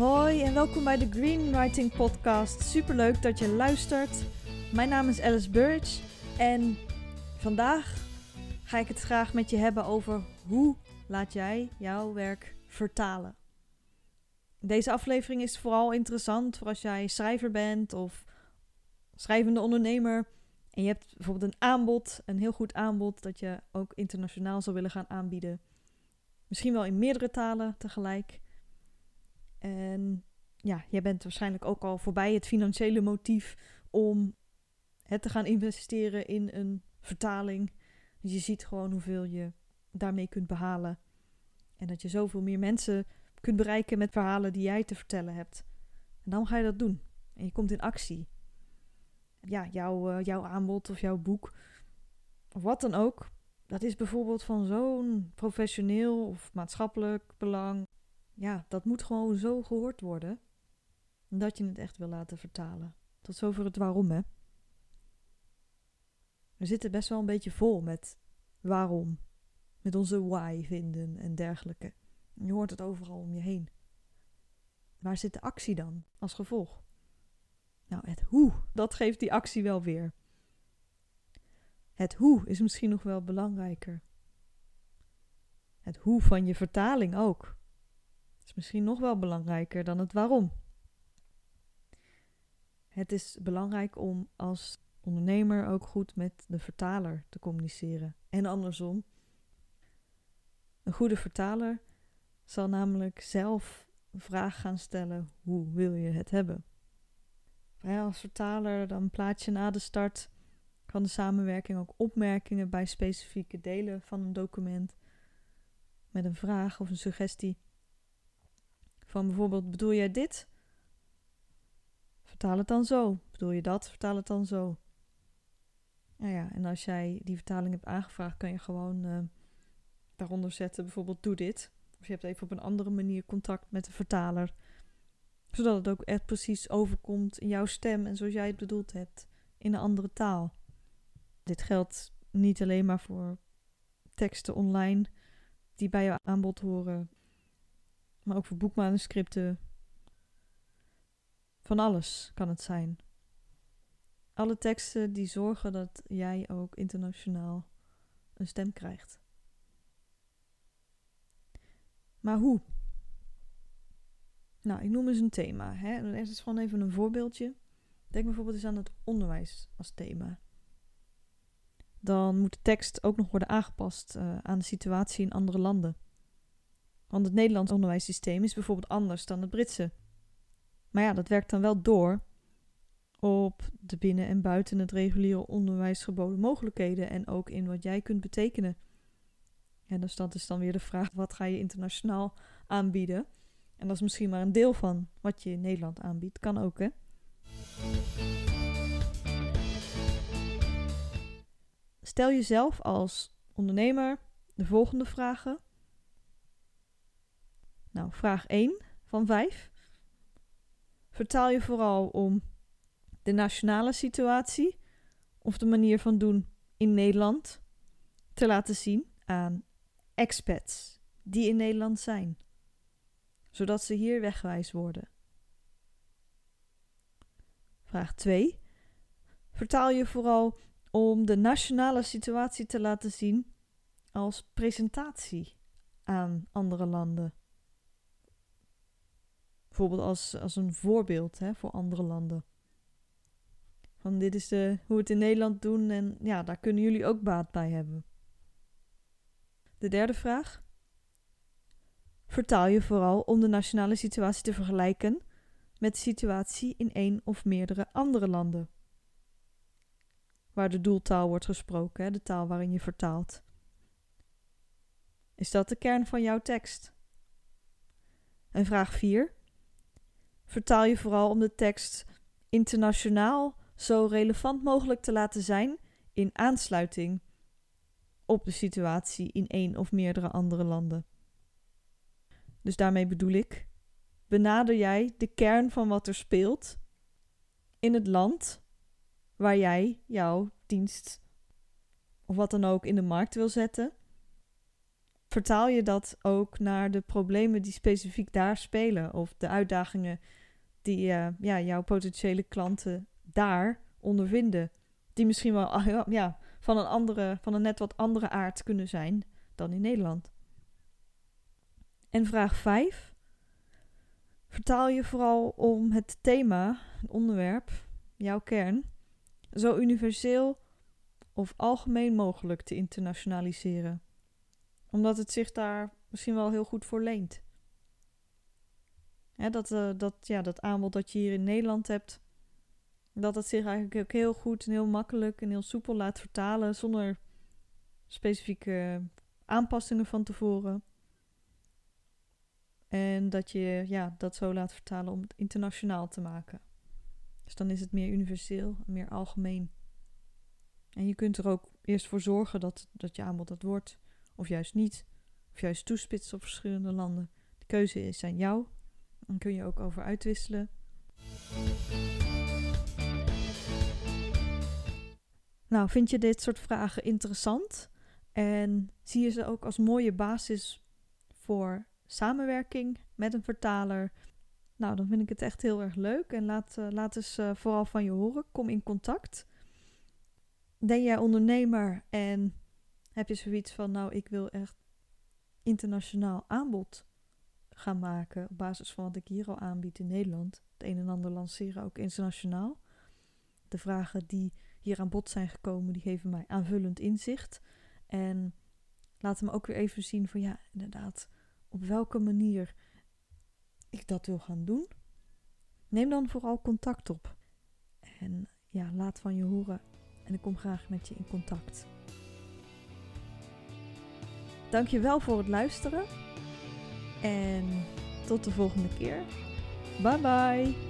Hoi en welkom bij de Greenwriting Podcast. Superleuk dat je luistert. Mijn naam is Alice Burge en vandaag ga ik het graag met je hebben over hoe laat jij jouw werk vertalen. Deze aflevering is vooral interessant voor als jij schrijver bent of schrijvende ondernemer en je hebt bijvoorbeeld een aanbod, een heel goed aanbod dat je ook internationaal zou willen gaan aanbieden. Misschien wel in meerdere talen tegelijk. En ja, jij bent waarschijnlijk ook al voorbij het financiële motief om het te gaan investeren in een vertaling. Dus je ziet gewoon hoeveel je daarmee kunt behalen. En dat je zoveel meer mensen kunt bereiken met verhalen die jij te vertellen hebt. En dan ga je dat doen. En je komt in actie. Ja, jouw, uh, jouw aanbod of jouw boek, of wat dan ook, dat is bijvoorbeeld van zo'n professioneel of maatschappelijk belang. Ja, dat moet gewoon zo gehoord worden dat je het echt wil laten vertalen. Tot zover het waarom, hè. We zitten best wel een beetje vol met waarom. Met onze why vinden en dergelijke. Je hoort het overal om je heen. Waar zit de actie dan als gevolg? Nou, het hoe, dat geeft die actie wel weer. Het hoe is misschien nog wel belangrijker. Het hoe van je vertaling ook. Is misschien nog wel belangrijker dan het waarom. Het is belangrijk om als ondernemer ook goed met de vertaler te communiceren. En andersom. Een goede vertaler zal namelijk zelf een vraag gaan stellen: hoe wil je het hebben? als vertaler dan plaats je na de start van de samenwerking ook opmerkingen bij specifieke delen van een document met een vraag of een suggestie. Van bijvoorbeeld: bedoel jij dit? Vertaal het dan zo. Bedoel je dat? Vertaal het dan zo. Nou ja, en als jij die vertaling hebt aangevraagd, kan je gewoon uh, daaronder zetten, bijvoorbeeld doe dit. Of je hebt even op een andere manier contact met de vertaler. Zodat het ook echt precies overkomt in jouw stem en zoals jij het bedoeld hebt in een andere taal. Dit geldt niet alleen maar voor teksten online die bij je aanbod horen, maar ook voor boekmanuscripten. Van alles kan het zijn. Alle teksten die zorgen dat jij ook internationaal een stem krijgt. Maar hoe? Nou, ik noem eens een thema. Hè? Eerst is gewoon even een voorbeeldje. Denk bijvoorbeeld eens aan het onderwijs als thema. Dan moet de tekst ook nog worden aangepast uh, aan de situatie in andere landen. Want het Nederlands onderwijssysteem is bijvoorbeeld anders dan het Britse. Maar ja, dat werkt dan wel door op de binnen- en buiten het reguliere onderwijs geboden mogelijkheden en ook in wat jij kunt betekenen. En dus dat is dan weer de vraag: wat ga je internationaal aanbieden? En dat is misschien maar een deel van wat je in Nederland aanbiedt. Kan ook, hè? Stel jezelf als ondernemer de volgende vragen. Nou, vraag 1 van 5. Vertaal je vooral om de nationale situatie of de manier van doen in Nederland te laten zien aan expats die in Nederland zijn, zodat ze hier wegwijs worden. Vraag 2. Vertaal je vooral om de nationale situatie te laten zien als presentatie aan andere landen. Bijvoorbeeld als, als een voorbeeld hè, voor andere landen. Van dit is de, hoe we het in Nederland doen en ja, daar kunnen jullie ook baat bij hebben. De derde vraag. Vertaal je vooral om de nationale situatie te vergelijken met de situatie in één of meerdere andere landen. Waar de doeltaal wordt gesproken, de taal waarin je vertaalt. Is dat de kern van jouw tekst? En vraag 4. Vertaal je vooral om de tekst internationaal zo relevant mogelijk te laten zijn in aansluiting op de situatie in één of meerdere andere landen. Dus daarmee bedoel ik, benader jij de kern van wat er speelt in het land waar jij jouw dienst of wat dan ook in de markt wil zetten. Vertaal je dat ook naar de problemen die specifiek daar spelen of de uitdagingen die uh, ja, jouw potentiële klanten daar ondervinden. Die misschien wel ja, van, een andere, van een net wat andere aard kunnen zijn dan in Nederland. En vraag 5. Vertaal je vooral om het thema, het onderwerp, jouw kern, zo universeel of algemeen mogelijk te internationaliseren. Omdat het zich daar misschien wel heel goed voor leent. dat, uh, dat, ja, dat aanbod dat je hier in Nederland hebt, dat het zich eigenlijk ook heel goed en heel makkelijk en heel soepel laat vertalen zonder specifieke aanpassingen van tevoren. En dat je ja, dat zo laat vertalen om het internationaal te maken. Dus dan is het meer universeel, meer algemeen. En je kunt er ook eerst voor zorgen dat, dat je aanbod dat wordt, of juist niet, of juist toespitsen op verschillende landen. De keuze is aan jou. Dan kun je ook over uitwisselen. Nou, vind je dit soort vragen interessant? En zie je ze ook als mooie basis voor samenwerking met een vertaler? Nou, dan vind ik het echt heel erg leuk. En laat, uh, laat eens uh, vooral van je horen. Kom in contact. Ben jij ondernemer en heb je zoiets van, nou, ik wil echt internationaal aanbod gaan maken op basis van wat ik hier al aanbied in Nederland. Het een en ander lanceren ook internationaal. De vragen die hier aan bod zijn gekomen, die geven mij aanvullend inzicht. En laten me ook weer even zien van ja, inderdaad, op welke manier ik dat wil gaan doen. Neem dan vooral contact op. En ja, laat van je horen. En ik kom graag met je in contact. Dankjewel voor het luisteren. En tot de volgende keer. Bye bye.